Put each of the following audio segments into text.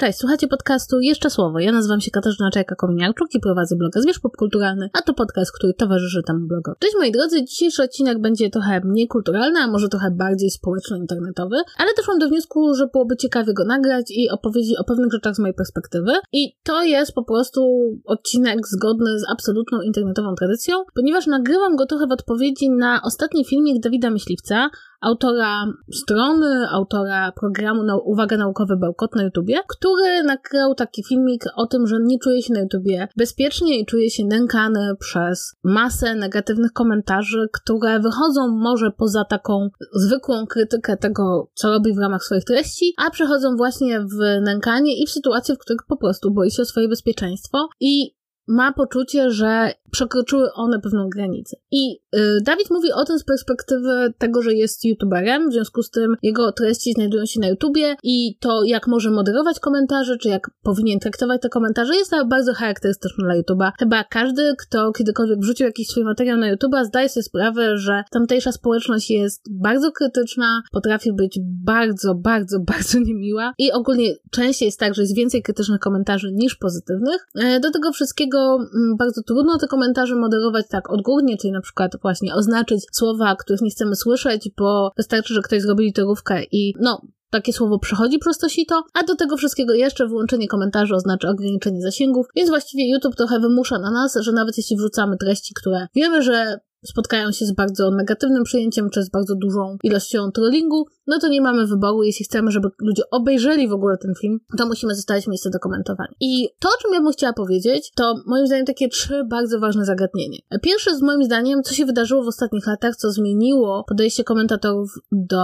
Cześć, słuchacie podcastu Jeszcze Słowo. Ja nazywam się Katarzyna Czajka-Kominiarczuk i prowadzę bloga Zwierz Popkulturalny, a to podcast, który towarzyszy temu blogowi. Cześć moi drodzy, dzisiejszy odcinek będzie trochę mniej kulturalny, a może trochę bardziej społeczno-internetowy, ale doszłam do wniosku, że byłoby ciekawie go nagrać i opowiedzieć o pewnych rzeczach z mojej perspektywy. I to jest po prostu odcinek zgodny z absolutną internetową tradycją, ponieważ nagrywam go trochę w odpowiedzi na ostatni filmik Dawida Myśliwca, autora strony, autora programu na Uwaga Naukowy Bełkot na YouTubie, który nagrał taki filmik o tym, że nie czuje się na YouTubie bezpiecznie i czuje się nękany przez masę negatywnych komentarzy, które wychodzą może poza taką zwykłą krytykę tego, co robi w ramach swoich treści, a przechodzą właśnie w nękanie i w sytuacje, w których po prostu boi się o swoje bezpieczeństwo i ma poczucie, że przekroczyły one pewną granicę. I y, Dawid mówi o tym z perspektywy tego, że jest youtuberem, w związku z tym jego treści znajdują się na YouTubie i to, jak może moderować komentarze, czy jak powinien traktować te komentarze, jest bardzo charakterystyczne dla YouTuba. Chyba każdy, kto kiedykolwiek wrzucił jakiś swój materiał na YouTuba, zdaje sobie sprawę, że tamtejsza społeczność jest bardzo krytyczna, potrafi być bardzo, bardzo, bardzo niemiła i ogólnie częściej jest tak, że jest więcej krytycznych komentarzy niż pozytywnych. E, do tego wszystkiego mm, bardzo trudno te komentarze komentarze moderować tak odgórnie, czyli na przykład właśnie oznaczyć słowa, których nie chcemy słyszeć, bo wystarczy, że ktoś zrobi literówkę i no, takie słowo przechodzi przez to sito, a do tego wszystkiego jeszcze wyłączenie komentarzy oznacza ograniczenie zasięgów, więc właściwie YouTube trochę wymusza na nas, że nawet jeśli wrzucamy treści, które wiemy, że spotkają się z bardzo negatywnym przyjęciem, czy z bardzo dużą ilością trollingu, no to nie mamy wyboru. Jeśli chcemy, żeby ludzie obejrzeli w ogóle ten film, to musimy zostawić miejsce do komentowania. I to, o czym ja bym chciała powiedzieć, to moim zdaniem takie trzy bardzo ważne zagadnienie. Pierwsze z moim zdaniem, co się wydarzyło w ostatnich latach, co zmieniło podejście komentatorów do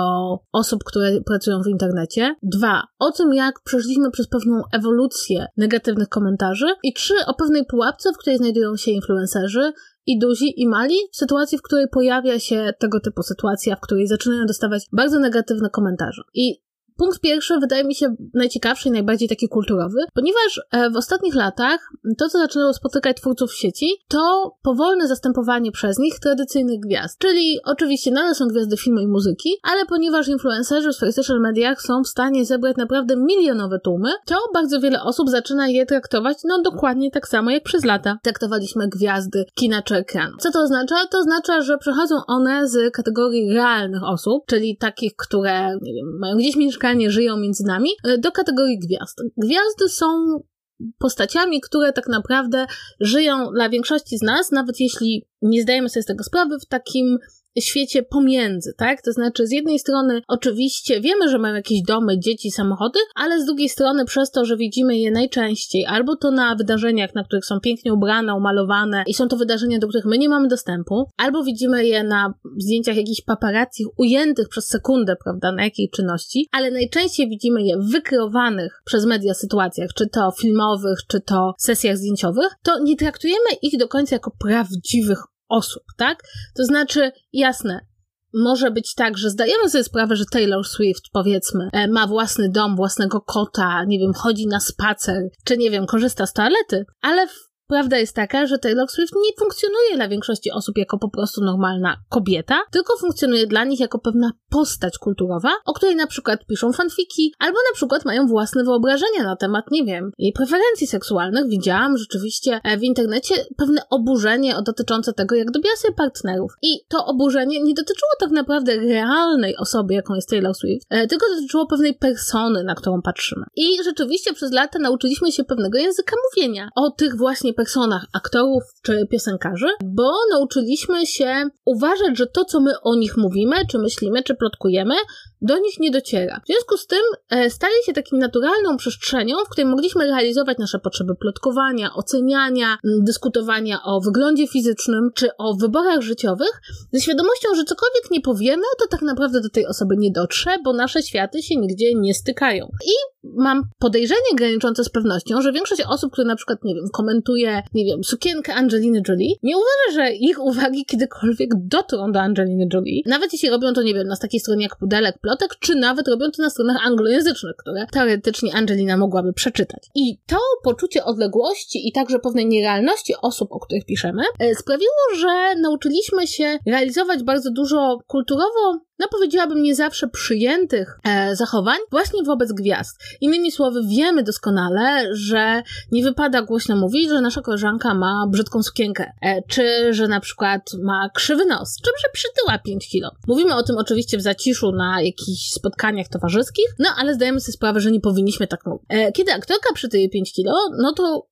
osób, które pracują w internecie. Dwa, o tym, jak przeszliśmy przez pewną ewolucję negatywnych komentarzy. I trzy, o pewnej pułapce, w której znajdują się influencerzy, i duzi, i mali, w sytuacji, w której pojawia się tego typu sytuacja, w której zaczynają dostawać bardzo negatywne komentarze. I Punkt pierwszy wydaje mi się najciekawszy i najbardziej taki kulturowy, ponieważ e, w ostatnich latach to, co zaczynało spotykać twórców w sieci, to powolne zastępowanie przez nich tradycyjnych gwiazd. Czyli oczywiście nadal są gwiazdy filmu i muzyki, ale ponieważ influencerzy w swoich social mediach są w stanie zebrać naprawdę milionowe tłumy, to bardzo wiele osób zaczyna je traktować no dokładnie tak samo jak przez lata traktowaliśmy gwiazdy kina czy ekranu. Co to oznacza? To oznacza, że przechodzą one z kategorii realnych osób, czyli takich, które nie wiem, mają gdzieś mieszkać żyją między nami, e, do kategorii gwiazd. Gwiazdy są postaciami, które tak naprawdę żyją dla większości z nas, nawet jeśli nie zdajemy sobie z tego sprawy, w takim świecie pomiędzy, tak? To znaczy, z jednej strony oczywiście wiemy, że mają jakieś domy, dzieci, samochody, ale z drugiej strony przez to, że widzimy je najczęściej albo to na wydarzeniach, na których są pięknie ubrane, umalowane i są to wydarzenia, do których my nie mamy dostępu, albo widzimy je na zdjęciach jakichś paparazzi ujętych przez sekundę, prawda, na jakiej czynności, ale najczęściej widzimy je wykreowanych przez media sytuacjach, czy to filmowych, czy to sesjach zdjęciowych, to nie traktujemy ich do końca jako prawdziwych osób, tak? To znaczy, jasne, może być tak, że zdajemy sobie sprawę, że Taylor Swift, powiedzmy, e, ma własny dom, własnego kota, nie wiem, chodzi na spacer, czy nie wiem, korzysta z toalety, ale Prawda jest taka, że Taylor Swift nie funkcjonuje dla większości osób jako po prostu normalna kobieta, tylko funkcjonuje dla nich jako pewna postać kulturowa, o której na przykład piszą fanfiki, albo na przykład mają własne wyobrażenia na temat, nie wiem, jej preferencji seksualnych. Widziałam rzeczywiście e, w internecie pewne oburzenie dotyczące tego, jak dobiera sobie partnerów. I to oburzenie nie dotyczyło tak naprawdę realnej osoby, jaką jest Taylor Swift, e, tylko dotyczyło pewnej persony, na którą patrzymy. I rzeczywiście przez lata nauczyliśmy się pewnego języka mówienia o tych właśnie personach aktorów czy piosenkarzy, bo nauczyliśmy się uważać, że to, co my o nich mówimy, czy myślimy, czy plotkujemy, do nich nie dociera. W związku z tym e, stali się takim naturalną przestrzenią, w której mogliśmy realizować nasze potrzeby plotkowania, oceniania, dyskutowania o wyglądzie fizycznym czy o wyborach życiowych, ze świadomością, że cokolwiek nie powiemy, to tak naprawdę do tej osoby nie dotrze, bo nasze światy się nigdzie nie stykają. I mam podejrzenie graniczące z pewnością, że większość osób, które na przykład, nie wiem, komentuje, nie wiem, sukienkę Angeliny Jolie, nie uważa, że ich uwagi kiedykolwiek dotrą do Angeliny Jolie. Nawet jeśli robią to, nie wiem, na takiej stronie jak Pudelek Plotek, czy nawet robią to na stronach anglojęzycznych, które teoretycznie Angelina mogłaby przeczytać. I to poczucie odległości i także pewnej nierealności osób, o których piszemy, e, sprawiło, że nauczyliśmy się realizować bardzo dużo kulturowo no powiedziałabym, nie zawsze przyjętych e, zachowań właśnie wobec gwiazd. Innymi słowy, wiemy doskonale, że nie wypada głośno mówić, że nasza koleżanka ma brzydką sukienkę, e, czy że na przykład ma krzywy nos, czy że przytyła 5 kilo. Mówimy o tym oczywiście w zaciszu na jakichś spotkaniach towarzyskich, no ale zdajemy sobie sprawę, że nie powinniśmy tak mówić. E, kiedy aktorka przytyje 5 kilo, no to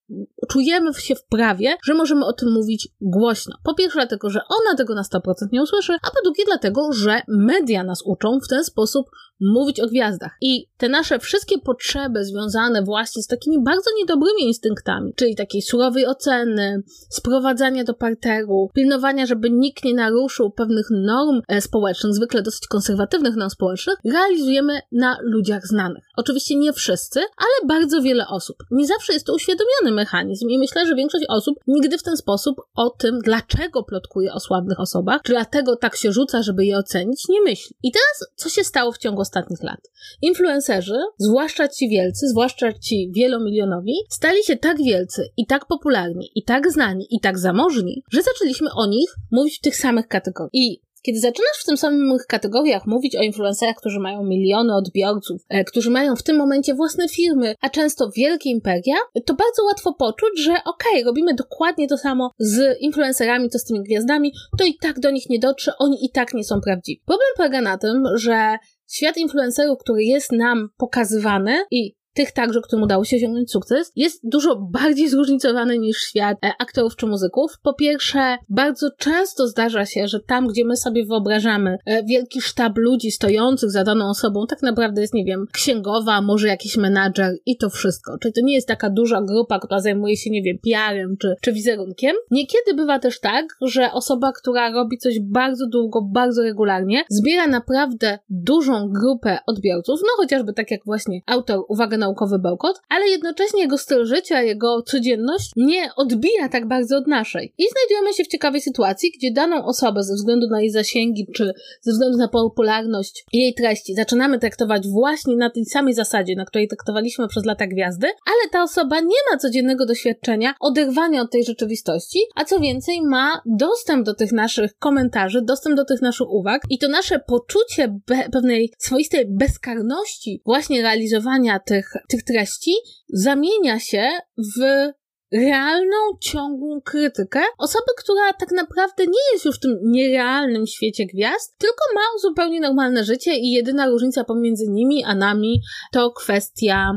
czujemy się w prawie, że możemy o tym mówić głośno. Po pierwsze dlatego, że ona tego na 100% nie usłyszy, a po drugie dlatego, że media nas uczą w ten sposób mówić o gwiazdach. I te nasze wszystkie potrzeby związane właśnie z takimi bardzo niedobrymi instynktami, czyli takiej surowej oceny, sprowadzania do parteru, pilnowania, żeby nikt nie naruszył pewnych norm e, społecznych, zwykle dosyć konserwatywnych norm społecznych, realizujemy na ludziach znanych. Oczywiście nie wszyscy, ale bardzo wiele osób. Nie zawsze jest to uświadomiony mechanizm i myślę, że większość osób nigdy w ten sposób o tym, dlaczego plotkuje o słabych osobach, czy dlatego tak się rzuca, żeby je ocenić, nie myśli. I teraz, co się stało w ciągu ostatnich lat? Influencerzy, zwłaszcza ci wielcy, zwłaszcza ci wielomilionowi, stali się tak wielcy i tak popularni, i tak znani, i tak zamożni, że zaczęliśmy o nich mówić w tych samych kategoriach. I kiedy zaczynasz w tym samych kategoriach mówić o influencerach, którzy mają miliony odbiorców, e, którzy mają w tym momencie własne firmy, a często wielkie imperia, to bardzo łatwo poczuć, że okej, okay, robimy dokładnie to samo z influencerami, to z tymi gwiazdami, to i tak do nich nie dotrze, oni i tak nie są prawdziwi. Problem polega na tym, że świat influencerów, który jest nam pokazywany i tych także, którym udało się osiągnąć sukces, jest dużo bardziej zróżnicowany niż świat e, aktorów czy muzyków. Po pierwsze, bardzo często zdarza się, że tam, gdzie my sobie wyobrażamy e, wielki sztab ludzi stojących za daną osobą, tak naprawdę jest, nie wiem, księgowa, może jakiś menadżer i to wszystko. Czyli to nie jest taka duża grupa, która zajmuje się, nie wiem, PR-em czy, czy wizerunkiem. Niekiedy bywa też tak, że osoba, która robi coś bardzo długo, bardzo regularnie, zbiera naprawdę dużą grupę odbiorców, no chociażby tak jak właśnie autor, uwaga naukowy bełkot, ale jednocześnie jego styl życia, jego codzienność nie odbija tak bardzo od naszej. I znajdujemy się w ciekawej sytuacji, gdzie daną osobę ze względu na jej zasięgi, czy ze względu na popularność jej treści zaczynamy traktować właśnie na tej samej zasadzie, na której traktowaliśmy przez lata gwiazdy, ale ta osoba nie ma codziennego doświadczenia oderwania od tej rzeczywistości, a co więcej ma dostęp do tych naszych komentarzy, dostęp do tych naszych uwag i to nasze poczucie pewnej swoistej bezkarności właśnie realizowania tych tych treści zamienia się w realną, ciągłą krytykę. Osoby, która tak naprawdę nie jest już w tym nierealnym świecie gwiazd, tylko ma zupełnie normalne życie i jedyna różnica pomiędzy nimi a nami to kwestia,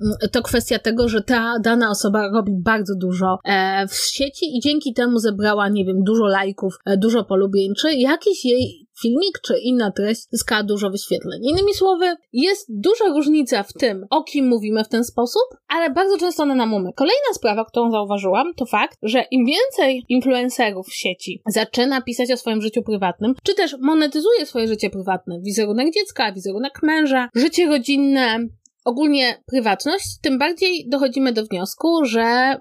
mm, to kwestia tego, że ta dana osoba robi bardzo dużo e, w sieci i dzięki temu zebrała, nie wiem, dużo lajków, e, dużo polubień, czy jakiś jej filmik czy inna treść zyskała dużo wyświetleń. Innymi słowy, jest duża różnica w tym, o kim mówimy w ten sposób, ale bardzo często ona nam umyka. Kolejna sprawa, którą zauważyłam, to fakt, że im więcej influencerów w sieci zaczyna pisać o swoim życiu prywatnym, czy też monetyzuje swoje życie prywatne, wizerunek dziecka, wizerunek męża, życie rodzinne, ogólnie prywatność, tym bardziej dochodzimy do wniosku, że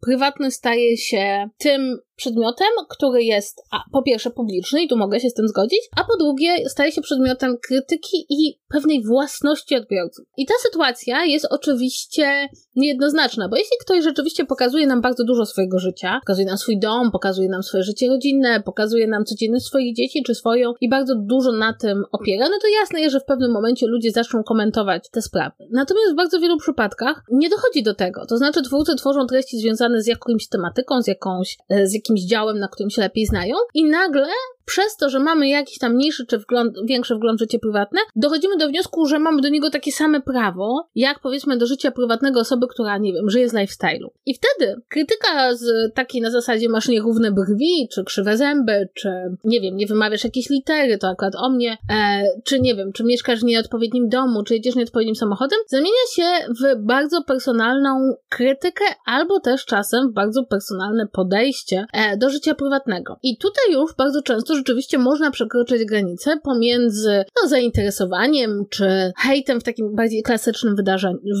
prywatność staje się tym przedmiotem, który jest a, po pierwsze publiczny i tu mogę się z tym zgodzić, a po drugie staje się przedmiotem krytyki i pewnej własności odbiorców. I ta sytuacja jest oczywiście niejednoznaczna, bo jeśli ktoś rzeczywiście pokazuje nam bardzo dużo swojego życia, pokazuje nam swój dom, pokazuje nam swoje życie rodzinne, pokazuje nam codzienność swoich dzieci czy swoją i bardzo dużo na tym opiera, no to jasne jest, że w pewnym momencie ludzie zaczną komentować te sprawy. Natomiast w bardzo wielu przypadkach nie dochodzi do tego. To znaczy twórcy tworzą treści związane z jakąś tematyką, z jakąś, e, z jakimś działem, na którym się lepiej znają i nagle przez to, że mamy jakiś tam mniejszy czy wgląd, większy wgląd w życie prywatne, dochodzimy do wniosku, że mamy do niego takie same prawo, jak powiedzmy do życia prywatnego osoby, która, nie wiem, żyje z lifestyle'u. I wtedy krytyka z takiej na zasadzie masz nierówne brwi, czy krzywe zęby, czy nie wiem, nie wymawiasz jakiejś litery, to akurat o mnie, e, czy nie wiem, czy mieszkasz w nieodpowiednim domu, czy jedziesz nieodpowiednim samochodem, zamienia się w bardzo personalną krytykę, albo też czasem w bardzo personalne podejście e, do życia prywatnego. I tutaj już bardzo często rzeczywiście można przekroczyć granicę pomiędzy no, zainteresowaniem czy hejtem w takim bardziej klasycznym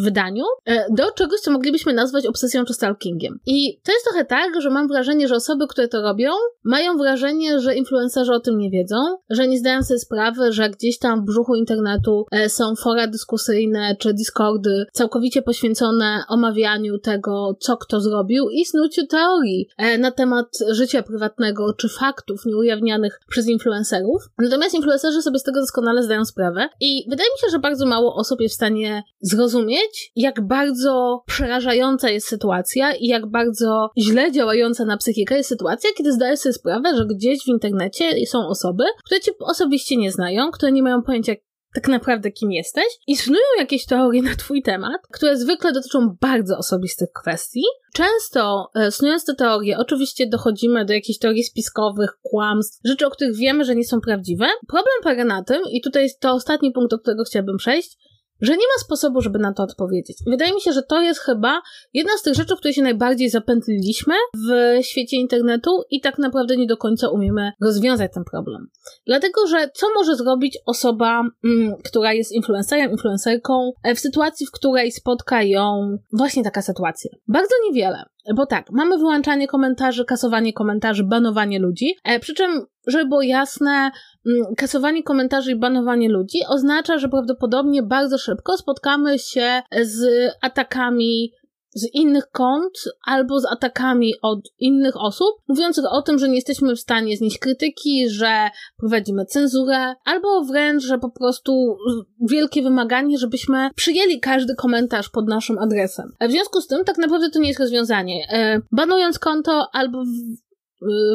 wydaniu e, do czegoś, co moglibyśmy nazwać obsesją czy stalkingiem. I to jest trochę tak, że mam wrażenie, że osoby, które to robią, mają wrażenie, że influencerzy o tym nie wiedzą, że nie zdają sobie sprawy, że gdzieś tam w brzuchu internetu e, są fora dyskusyjne czy discordy całkowicie poświęcone omawianiu tego, co kto zrobił i snuciu teorii e, na temat życia prywatnego czy faktów nieujawnianych przez influencerów. Natomiast influencerzy sobie z tego doskonale zdają sprawę i wydaje mi się, że bardzo mało osób jest w stanie zrozumieć, jak bardzo przerażająca jest sytuacja i jak bardzo źle działająca na psychikę jest sytuacja, kiedy zdajesz sobie sprawę, że gdzieś w internecie są osoby, które cię osobiście nie znają, które nie mają pojęcia, tak naprawdę kim jesteś i snują jakieś teorie na twój temat, które zwykle dotyczą bardzo osobistych kwestii. Często e, snując te teorie, oczywiście dochodzimy do jakichś teorii spiskowych, kłamstw, rzeczy, o których wiemy, że nie są prawdziwe. Problem polega na tym, i tutaj jest to ostatni punkt, do którego chciałabym przejść, że nie ma sposobu, żeby na to odpowiedzieć. Wydaje mi się, że to jest chyba jedna z tych rzeczy, w której się najbardziej zapętliliśmy w świecie internetu i tak naprawdę nie do końca umiemy rozwiązać ten problem. Dlatego, że co może zrobić osoba, mm, która jest influencerem, influencerką, e, w sytuacji, w której spotka ją właśnie taka sytuacja? Bardzo niewiele. Bo tak, mamy wyłączanie komentarzy, kasowanie komentarzy, banowanie ludzi, e, przy czym, żeby było jasne, mm, kasowanie komentarzy i banowanie ludzi oznacza, że prawdopodobnie bardzo szybko spotkamy się z atakami z innych kont albo z atakami od innych osób, mówiących o tym, że nie jesteśmy w stanie znieść krytyki, że prowadzimy cenzurę, albo wręcz, że po prostu wielkie wymaganie, żebyśmy przyjęli każdy komentarz pod naszym adresem. W związku z tym tak naprawdę to nie jest rozwiązanie. E, banując konto albo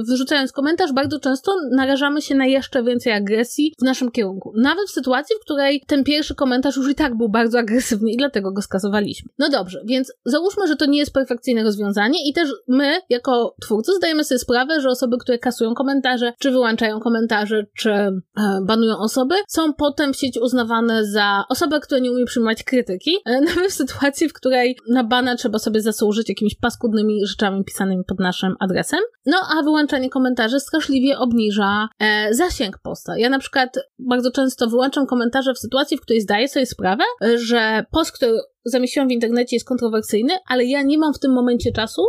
wyrzucając komentarz, bardzo często narażamy się na jeszcze więcej agresji w naszym kierunku. Nawet w sytuacji, w której ten pierwszy komentarz już i tak był bardzo agresywny i dlatego go skasowaliśmy. No dobrze, więc załóżmy, że to nie jest perfekcyjne rozwiązanie i też my, jako twórcy, zdajemy sobie sprawę, że osoby, które kasują komentarze, czy wyłączają komentarze, czy e, banują osoby, są potem w sieci uznawane za osoby, które nie umie przyjmować krytyki, e, nawet w sytuacji, w której na bana trzeba sobie zasłużyć jakimiś paskudnymi rzeczami pisanymi pod naszym adresem. No a wyłączanie komentarzy straszliwie obniża e, zasięg posta. Ja na przykład bardzo często wyłączam komentarze w sytuacji, w której zdaję sobie sprawę, że post, który zamieściłam w internecie jest kontrowersyjny, ale ja nie mam w tym momencie czasu,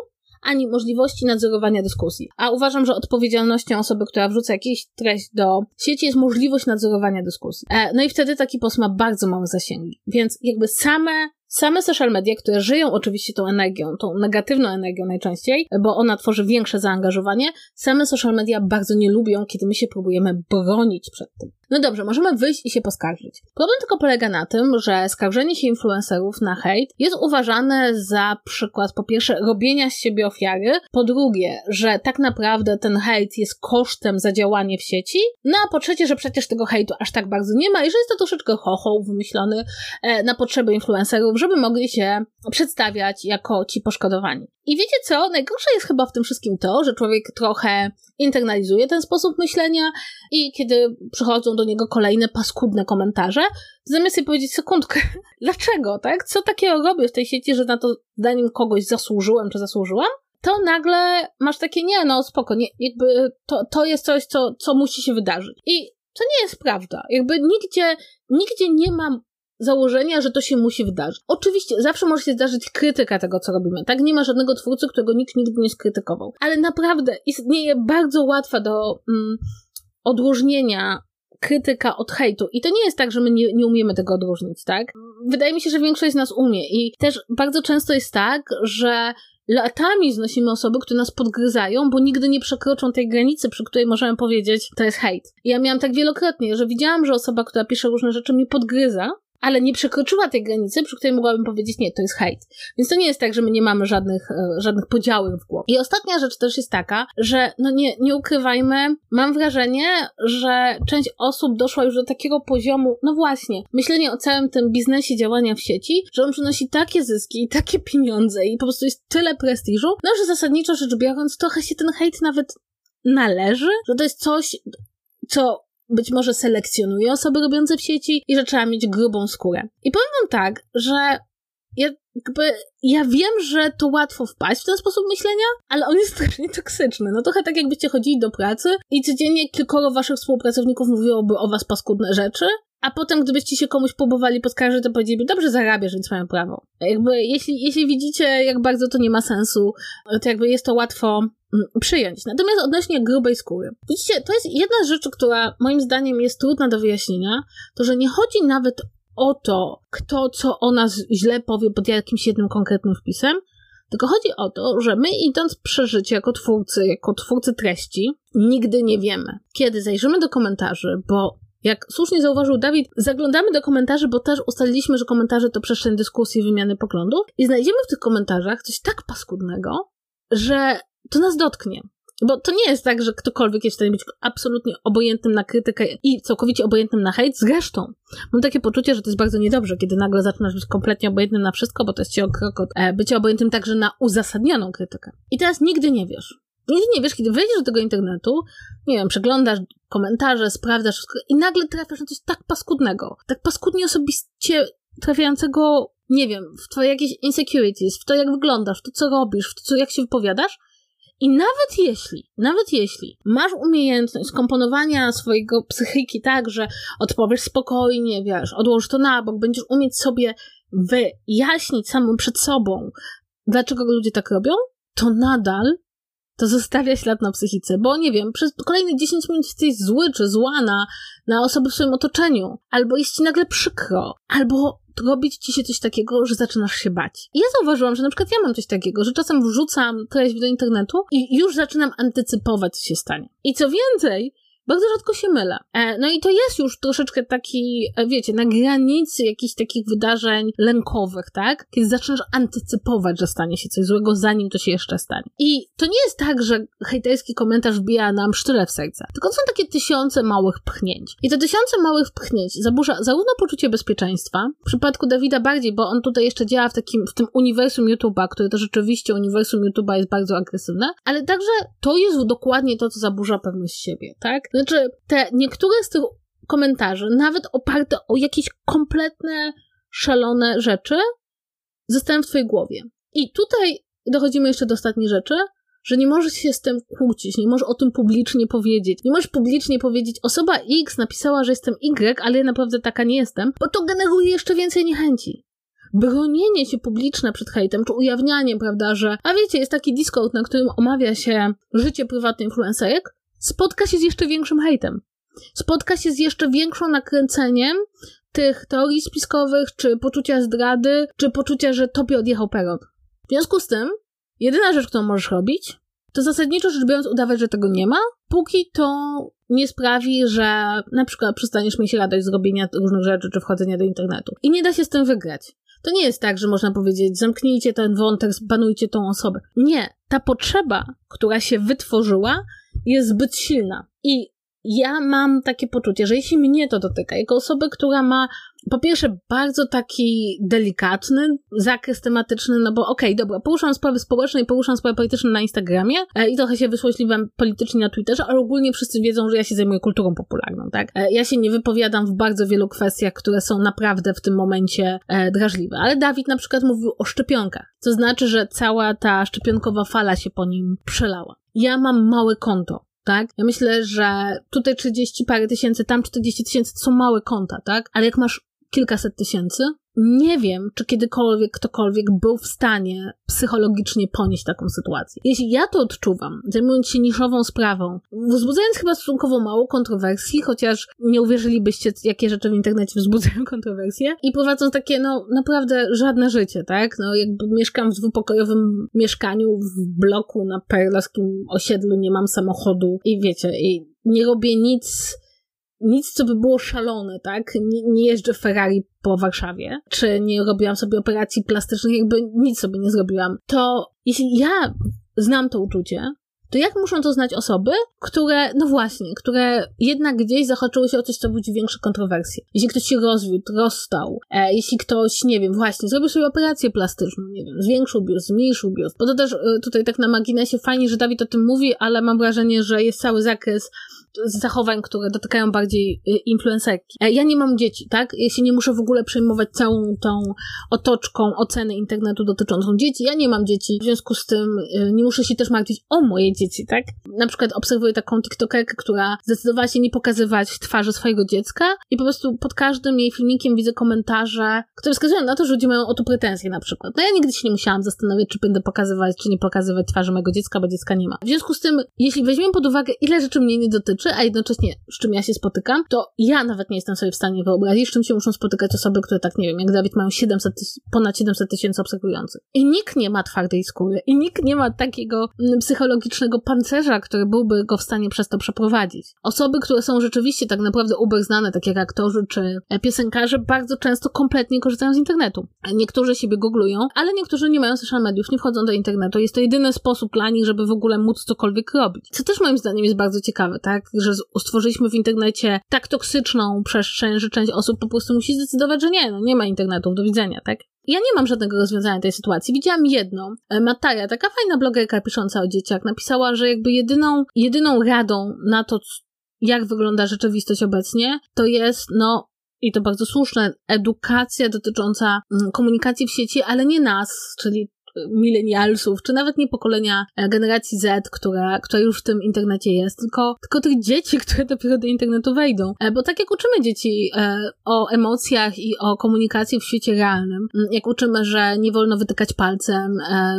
ani możliwości nadzorowania dyskusji. A uważam, że odpowiedzialnością osoby, która wrzuca jakąś treść do sieci jest możliwość nadzorowania dyskusji. E, no i wtedy taki post ma bardzo małe zasięgi. Więc jakby same Same social media, które żyją oczywiście tą energią, tą negatywną energią najczęściej, bo ona tworzy większe zaangażowanie, same social media bardzo nie lubią, kiedy my się próbujemy bronić przed tym. No dobrze, możemy wyjść i się poskarżyć. Problem tylko polega na tym, że skarżenie się influencerów na hejt jest uważane za przykład po pierwsze robienia z siebie ofiary, po drugie, że tak naprawdę ten hejt jest kosztem za działanie w sieci, no a po trzecie, że przecież tego hejtu aż tak bardzo nie ma i że jest to troszeczkę chochoł wymyślony e, na potrzeby influencerów, żeby mogli się przedstawiać jako ci poszkodowani. I wiecie co? Najgorsze jest chyba w tym wszystkim to, że człowiek trochę internalizuje ten sposób myślenia i kiedy przychodzą do niego kolejne paskudne komentarze, zamiast sobie powiedzieć sekundkę, dlaczego, tak? Co takiego robię w tej sieci, że na to zdaniem kogoś zasłużyłem czy zasłużyłam? To nagle masz takie, nie, no spoko, nie, jakby to, to jest coś, co, co musi się wydarzyć. I to nie jest prawda. Jakby nigdzie, nigdzie nie ma założenia, że to się musi wydarzyć. Oczywiście, zawsze może się zdarzyć krytyka tego, co robimy, tak? Nie ma żadnego twórcy, którego nikt nigdy nie skrytykował. Ale naprawdę istnieje bardzo łatwa do mm, odróżnienia krytyka od hejtu. I to nie jest tak, że my nie, nie umiemy tego odróżnić, tak? Wydaje mi się, że większość z nas umie. I też bardzo często jest tak, że latami znosimy osoby, które nas podgryzają, bo nigdy nie przekroczą tej granicy, przy której możemy powiedzieć, to jest hejt. Ja miałam tak wielokrotnie, że widziałam, że osoba, która pisze różne rzeczy, mnie podgryza, ale nie przekroczyła tej granicy, przy której mogłabym powiedzieć, nie, to jest hejt. Więc to nie jest tak, że my nie mamy żadnych, e, żadnych podziałów w głowie. I ostatnia rzecz też jest taka, że no nie, nie ukrywajmy, mam wrażenie, że część osób doszła już do takiego poziomu, no właśnie, myślenie o całym tym biznesie działania w sieci, że on przynosi takie zyski i takie pieniądze i po prostu jest tyle prestiżu, no że zasadniczo rzecz biorąc, trochę się ten hejt nawet należy, że to jest coś, co być może selekcjonuje osoby robiące w sieci i że trzeba mieć grubą skórę. I powiem wam tak, że ja, jakby, ja wiem, że to łatwo wpaść w ten sposób myślenia, ale on jest strasznie toksyczny. No trochę tak jakbyście chodzili do pracy i codziennie kilkoro waszych współpracowników mówiłoby o was paskudne rzeczy, a potem gdybyście się komuś próbowali poskarżyć, to powiedzieliby, dobrze zarabiasz, więc mają prawo. Jakby, jeśli, jeśli widzicie, jak bardzo to nie ma sensu, to jakby jest to łatwo mm, przyjąć. Natomiast odnośnie grubej skóry. Widzicie, to jest jedna z rzeczy, która moim zdaniem jest trudna do wyjaśnienia, to że nie chodzi nawet o to, kto co o nas źle powie pod jakimś jednym konkretnym wpisem, Tylko chodzi o to, że my idąc przez życie jako twórcy, jako twórcy treści, nigdy nie wiemy, kiedy zajrzymy do komentarzy, bo jak słusznie zauważył Dawid, zaglądamy do komentarzy, bo też ustaliliśmy, że komentarze to przestrzeń dyskusji, wymiany poglądów i znajdziemy w tych komentarzach coś tak paskudnego, że to nas dotknie. Bo to nie jest tak, że ktokolwiek jest w stanie być absolutnie obojętnym na krytykę i całkowicie obojętnym na hejt. Zresztą, mam takie poczucie, że to jest bardzo niedobrze, kiedy nagle zaczynasz być kompletnie obojętnym na wszystko, bo to jest ci o krok od e, bycia obojętnym także na uzasadnioną krytykę. I teraz nigdy nie wiesz. Nigdy nie wiesz, kiedy wejdziesz do tego internetu, nie wiem, przeglądasz komentarze, sprawdzasz wszystko i nagle trafiasz na coś tak paskudnego, tak paskudnie osobiście trafiającego, nie wiem, w twoje jakieś insecurities, w to, jak wyglądasz, w to, co robisz, w to, co, jak się wypowiadasz, i nawet jeśli, nawet jeśli masz umiejętność skomponowania swojego psychiki tak, że odpowiesz spokojnie, wiesz, odłożysz to na bok, będziesz umieć sobie wyjaśnić samym przed sobą, dlaczego ludzie tak robią, to nadal to zostawia ślad na psychice, bo nie wiem, przez kolejne 10 minut jesteś zły czy zła na, na osoby w swoim otoczeniu, albo jest ci nagle przykro, albo robić ci się coś takiego, że zaczynasz się bać. I ja zauważyłam, że na przykład ja mam coś takiego, że czasem wrzucam treść do internetu i już zaczynam antycypować, co się stanie. I co więcej, bardzo rzadko się mylę. E, no i to jest już troszeczkę taki, e, wiecie, na granicy jakichś takich wydarzeń lękowych, tak? Kiedy zaczynasz antycypować, że stanie się coś złego, zanim to się jeszcze stanie. I to nie jest tak, że hejterski komentarz wbija nam sztyle w serce, tylko są takie tysiące małych pchnięć. I te tysiące małych pchnięć zaburza zarówno poczucie bezpieczeństwa, w przypadku Dawida bardziej, bo on tutaj jeszcze działa w takim, w tym uniwersum YouTube'a, które to rzeczywiście uniwersum YouTube'a jest bardzo agresywne, ale także to jest dokładnie to, co zaburza pewność siebie, tak? Znaczy, te niektóre z tych komentarzy, nawet oparte o jakieś kompletne, szalone rzeczy, zostają w twojej głowie. I tutaj dochodzimy jeszcze do ostatniej rzeczy, że nie możesz się z tym kłócić, nie możesz o tym publicznie powiedzieć. Nie możesz publicznie powiedzieć, osoba X napisała, że jestem Y, ale ja naprawdę taka nie jestem, bo to generuje jeszcze więcej niechęci. Bronienie się publiczne przed hejtem, czy ujawnianie, prawda, że, a wiecie, jest taki Discord, na którym omawia się życie prywatne influencerek, spotka się z jeszcze większym hejtem. Spotka się z jeszcze większą nakręceniem tych teorii spiskowych, czy poczucia zdrady, czy poczucia, że tobie odjechał peron. W związku z tym, jedyna rzecz, którą możesz robić, to zasadniczo rzecz biorąc udawać, że tego nie ma, póki to nie sprawi, że na przykład przestaniesz mieć radość z robienia różnych rzeczy, czy wchodzenia do internetu. I nie da się z tym wygrać. To nie jest tak, że można powiedzieć, zamknijcie ten wątek, zbanujcie tą osobę. Nie. Ta potrzeba, która się wytworzyła, jest zbyt silna. I ja mam takie poczucie, że jeśli mnie to dotyka, jako osoby, która ma po pierwsze bardzo taki delikatny zakres tematyczny, no bo okej, okay, dobra, poruszam sprawy społeczne i poruszam sprawy polityczne na Instagramie e, i trochę się wysłośliwam politycznie na Twitterze, ale ogólnie wszyscy wiedzą, że ja się zajmuję kulturą popularną, tak? E, ja się nie wypowiadam w bardzo wielu kwestiach, które są naprawdę w tym momencie e, drażliwe. Ale Dawid na przykład mówił o szczepionkach, co znaczy, że cała ta szczepionkowa fala się po nim przelała. Ja mam małe konto tak? Ja myślę, że tutaj 30 parę tysięcy, tam 40 tysięcy to są małe konta, tak? Ale jak masz kilkaset tysięcy, nie wiem, czy kiedykolwiek ktokolwiek był w stanie psychologicznie ponieść taką sytuację. Jeśli ja to odczuwam, zajmując się niszową sprawą, wzbudzając chyba stosunkowo mało kontrowersji, chociaż nie uwierzylibyście, jakie rzeczy w internecie wzbudzają kontrowersje, i prowadząc takie, no, naprawdę żadne życie, tak? No, jakby mieszkam w dwupokojowym mieszkaniu w bloku na perlaskim osiedlu, nie mam samochodu i wiecie, i nie robię nic nic, co by było szalone, tak? Nie, nie jeżdżę Ferrari po Warszawie, czy nie robiłam sobie operacji plastycznych, jakby nic sobie nie zrobiłam. To jeśli ja znam to uczucie, to jak muszą to znać osoby, które, no właśnie, które jednak gdzieś zahaczyły się o coś, co budzi większe kontrowersje. Jeśli ktoś się rozwiódł, rozstał, e, jeśli ktoś, nie wiem, właśnie, zrobił sobie operację plastyczną, nie wiem, zwiększył biust, zmniejszył biust, bo to też e, tutaj tak na marginesie fajnie, że Dawid o tym mówi, ale mam wrażenie, że jest cały zakres zachowań, które dotykają bardziej y, influencerki. E, ja nie mam dzieci, tak? Ja się nie muszę w ogóle przejmować całą tą otoczką oceny internetu dotyczącą dzieci. Ja nie mam dzieci, w związku z tym y, nie muszę się też martwić o moje dzieci, tak? Na przykład obserwuję taką TikTokerkę, która zdecydowała się nie pokazywać twarzy swojego dziecka i po prostu pod każdym jej filmikiem widzę komentarze, które wskazują na to, że ludzie mają o to pretensje na przykład. No ja nigdy się nie musiałam zastanawiać, czy będę pokazywać, czy nie pokazywać twarzy mojego dziecka, bo dziecka nie ma. W związku z tym, jeśli weźmiemy pod uwagę, ile rzeczy mnie nie dotyczy, rzeczy, a jednocześnie z czym ja się spotykam, to ja nawet nie jestem sobie w stanie wyobrazić, z czym się muszą spotykać osoby, które tak, nie wiem, jak Dawid mają 700 ponad 700 tysięcy obserwujących. I nikt nie ma twardej skóry, i nikt nie ma takiego mm, psychologicznego pancerza, który byłby go w stanie przez to przeprowadzić. Osoby, które są rzeczywiście tak naprawdę uber znane, takie jak aktorzy czy piosenkarze, bardzo często kompletnie korzystają z internetu. Niektórzy siebie googlują, ale niektórzy nie mają social mediów, nie wchodzą do internetu. Jest to jedyny sposób dla nich, żeby w ogóle móc cokolwiek robić. Co też moim zdaniem jest bardzo ciekawe, tak? Że stworzyliśmy w internecie tak toksyczną przestrzeń, że część osób po prostu musi zdecydować, że nie, no nie ma internetu, do widzenia, tak? Ja nie mam żadnego rozwiązania tej sytuacji. Widziałam jedną. E, Mataja, taka fajna blogerka pisząca o dzieciach, napisała, że jakby jedyną, jedyną radą na to, jak wygląda rzeczywistość obecnie, to jest, no, i to bardzo słuszne, edukacja dotycząca mm, komunikacji w sieci, ale nie nas, czyli milenialsów, czy nawet nie pokolenia e, generacji Z, która, która już w tym internecie jest, tylko, tylko tych dzieci, które dopiero do internetu wejdą. E, bo tak jak uczymy dzieci e, o emocjach i o komunikacji w świecie realnym, jak uczymy, że nie wolno wytykać palcem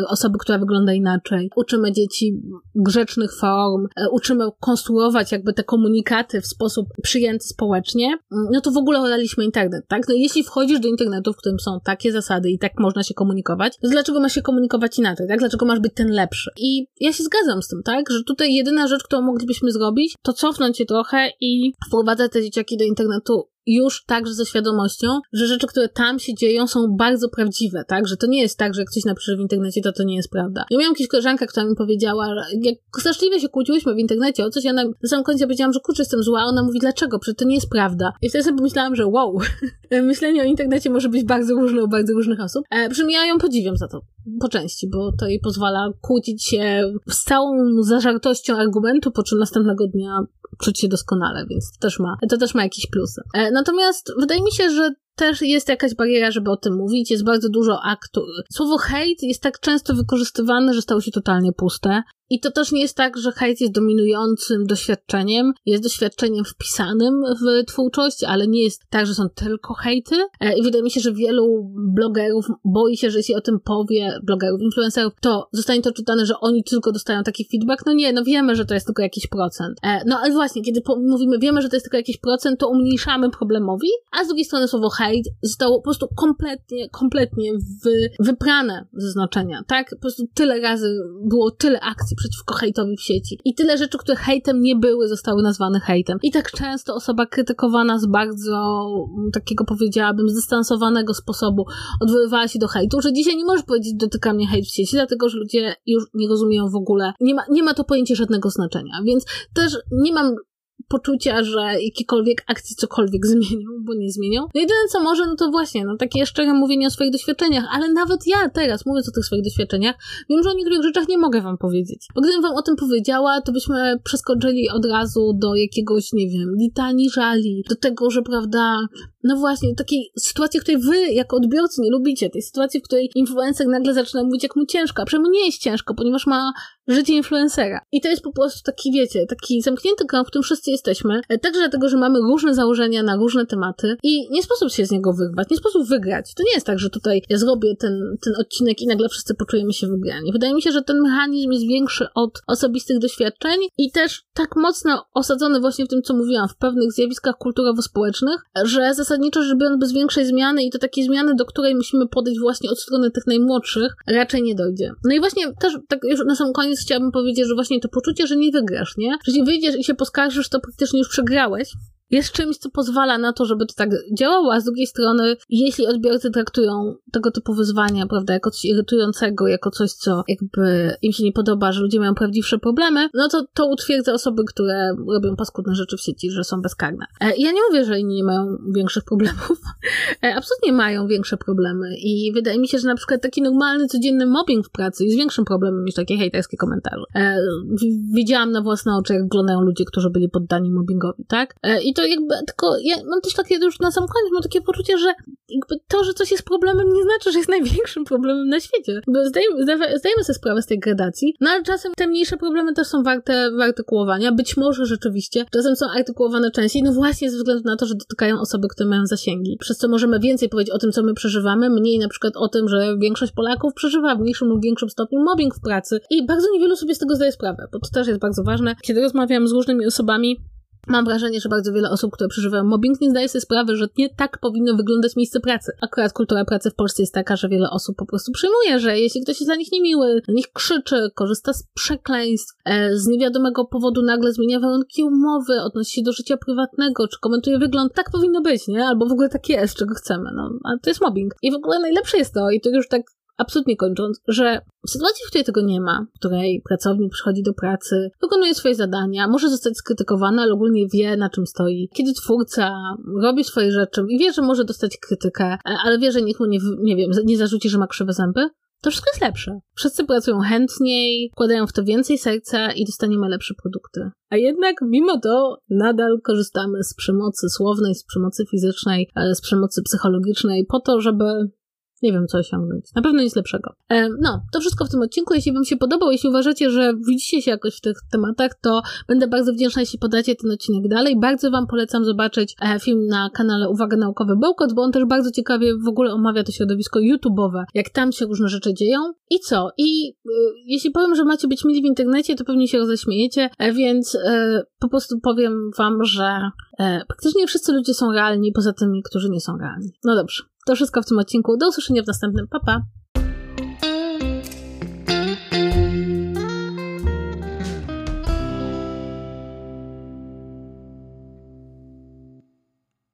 osoby, która wygląda inaczej, uczymy dzieci grzecznych form, uczymy konstruować jakby te komunikaty w sposób przyjęty społecznie, no to w ogóle olaliśmy internet, tak? No jeśli wchodzisz do internetu, w którym są takie zasady i tak można się komunikować, to dlaczego ma się komunikować inaczej, tak? Dlaczego masz być ten lepszy? I ja się zgadzam z tym, tak? Że tutaj jedyna rzecz, którą moglibyśmy zrobić, to cofnąć się trochę i wprowadzać te dzieciaki do internetu już także ze świadomością, że rzeczy, które tam się dzieją, są bardzo prawdziwe, tak? Że to nie jest tak, że jak coś napisze w internecie, to to nie jest prawda. Ja miałam jakąś koleżankę, która mi powiedziała, jak straszliwie się kłóciłyśmy w internecie o coś, ja na, na samym końcu powiedziałam, że kurczę, jestem zła, ona mówi, dlaczego? Przecież to nie jest prawda. I wtedy sobie pomyślałam, że wow, myślenie o internecie może być bardzo różne u bardzo różnych osób. E, ja ją podziwiam za to, po części, bo to jej pozwala kłócić się z całą zażartością argumentu, po czym następnego dnia czuć się doskonale, więc to też ma, to też ma jakieś plusy. E, natomiast wydaje mi się, że też jest jakaś bariera, żeby o tym mówić. Jest bardzo dużo aktu. Słowo hejt jest tak często wykorzystywane, że stało się totalnie puste. I to też nie jest tak, że hejt jest dominującym doświadczeniem, jest doświadczeniem wpisanym w twórczość, ale nie jest tak, że są tylko hejty. E, I wydaje mi się, że wielu blogerów boi się, że jeśli o tym powie, blogerów, influencerów, to zostanie to czytane, że oni tylko dostają taki feedback. No nie, no wiemy, że to jest tylko jakiś procent. E, no ale właśnie, kiedy mówimy, wiemy, że to jest tylko jakiś procent, to umniejszamy problemowi, a z drugiej strony słowo hejt zostało po prostu kompletnie, kompletnie wy, wyprane ze znaczenia, tak? Po prostu tyle razy było tyle akcji przeciwko hejtowi w sieci. I tyle rzeczy, które hejtem nie były, zostały nazwane hejtem. I tak często osoba krytykowana z bardzo mm, takiego powiedziałabym zdystansowanego sposobu odwoływała się do hejtu, że dzisiaj nie możesz powiedzieć dotyka mnie hejt w sieci, dlatego że ludzie już nie rozumieją w ogóle, nie ma, nie ma to pojęcia żadnego znaczenia. Więc też nie mam poczucia, że jakiekolwiek akcje cokolwiek zmienią, bo nie zmienią. No jedyne co może, no to właśnie, no takie szczere mówienie o swoich doświadczeniach, ale nawet ja teraz, mówiąc o tych swoich doświadczeniach, wiem, że o niektórych rzeczach nie mogę wam powiedzieć. Bo gdybym wam o tym powiedziała, to byśmy przeskoczyli od razu do jakiegoś, nie wiem, litanii żali, do tego, że prawda, no właśnie, takiej sytuacji, w której wy, jako odbiorcy, nie lubicie, tej sytuacji, w której influencer nagle zaczyna mówić, jak mu ciężko, a przynajmniej nie jest ciężko, ponieważ ma życie influencera. I to jest po prostu taki, wiecie, taki zamknięty krąg, w którym wszyscy jesteśmy, e, także dlatego, że mamy różne założenia na różne tematy i nie sposób się z niego wyrwać, nie sposób wygrać. To nie jest tak, że tutaj ja zrobię ten, ten odcinek i nagle wszyscy poczujemy się wygrani. Wydaje mi się, że ten mechanizm jest większy od osobistych doświadczeń i też tak mocno osadzony właśnie w tym, co mówiłam, w pewnych zjawiskach kulturowo-społecznych, że zasadniczo rzecz biorąc bez większej zmiany i to takiej zmiany, do której musimy podejść właśnie od strony tych najmłodszych, raczej nie dojdzie. No i właśnie też tak już na sam koniec chciałabym powiedzieć, że właśnie to poczucie, że nie wygrasz, nie? Że jeśli wyjdziesz i się poskarżysz, to praktycznie już przegrałeś, jest czymś, co pozwala na to, żeby to tak działało, a z drugiej strony, jeśli odbiorcy traktują tego typu wyzwania, prawda, jako coś irytującego, jako coś, co jakby im się nie podoba, że ludzie mają prawdziwsze problemy, no to to utwierdza osoby, które robią paskudne rzeczy w sieci, że są bezkarne. E, ja nie mówię, że inni nie mają większych problemów. E, absolutnie mają większe problemy i wydaje mi się, że na przykład taki normalny, codzienny mobbing w pracy jest większym problemem niż takie hejterskie komentarze. E, widziałam na własne oczy, jak wyglądają ludzie, którzy byli poddani mobbingowi, tak? I to jakby, tylko ja mam też takie już na sam koniec, mam takie poczucie, że jakby to, że coś jest problemem, nie znaczy, że jest największym problemem na świecie. Bo zdajemy, zdajemy sobie sprawę z tej gradacji, no ale czasem te mniejsze problemy też są warte wyartykułowania. Być może rzeczywiście czasem są artykułowane częściej, no właśnie ze względu na to, że dotykają osoby, które mają zasięgi. Przez co możemy więcej powiedzieć o tym, co my przeżywamy, mniej na przykład o tym, że większość Polaków przeżywa w mniejszym lub większym stopniu mobbing w pracy. I bardzo niewielu sobie z tego zdaje sprawę, bo to też jest bardzo ważne. Kiedy rozmawiam z różnymi osobami, mam wrażenie, że bardzo wiele osób, które przeżywają mobbing, nie zdaje sobie sprawy, że nie tak powinno wyglądać miejsce pracy. Akurat kultura pracy w Polsce jest taka, że wiele osób po prostu przyjmuje, że jeśli ktoś jest dla nich niemiły, na nich krzyczy, korzysta z przekleństw, e, z niewiadomego powodu nagle zmienia warunki umowy, odnosi się do życia prywatnego, czy komentuje wygląd, tak powinno być, nie? Albo w ogóle tak jest, czego chcemy, no. A to jest mobbing. I w ogóle najlepsze jest to, i to już tak absolutnie kończąc, że w sytuacji, w której tego nie ma, w której pracownik przychodzi do pracy, wykonuje swoje zadania, może zostać skrytykowany, ale ogólnie wie, na czym stoi. Kiedy twórca robi swoje rzeczy i wie, że może dostać krytykę, e, ale wie, że nikt mu nie, nie wiem, nie zarzuci, że ma krzywe zęby, to wszystko jest lepsze. Wszyscy pracują chętniej, wkładają w to więcej serca i dostaniemy lepsze produkty. A jednak mimo to nadal korzystamy z przemocy słownej, z przemocy fizycznej, e, z przemocy psychologicznej po to, żeby nie wiem, co osiągnąć. Na pewno nic lepszego. E, no, to wszystko w tym odcinku. Jeśli Wam się podobał, jeśli uważacie, że widzicie się jakoś w tych tematach, to będę bardzo wdzięczna, jeśli podacie ten odcinek dalej. Bardzo Wam polecam zobaczyć e, film na kanale Uwaga Naukowy Bełkot, bo on też bardzo ciekawie w ogóle omawia to środowisko YouTube'owe, jak tam się różne rzeczy dzieją. I co? I y, jeśli powiem, że macie być mili w internecie, to pewnie się roześmiejecie, e, więc e, po prostu powiem Wam, że e, praktycznie wszyscy ludzie są realni, poza tymi, którzy nie są realni. No dobrze. To wszystko w tym odcinku. Do usłyszenia w następnym. Pa, pa!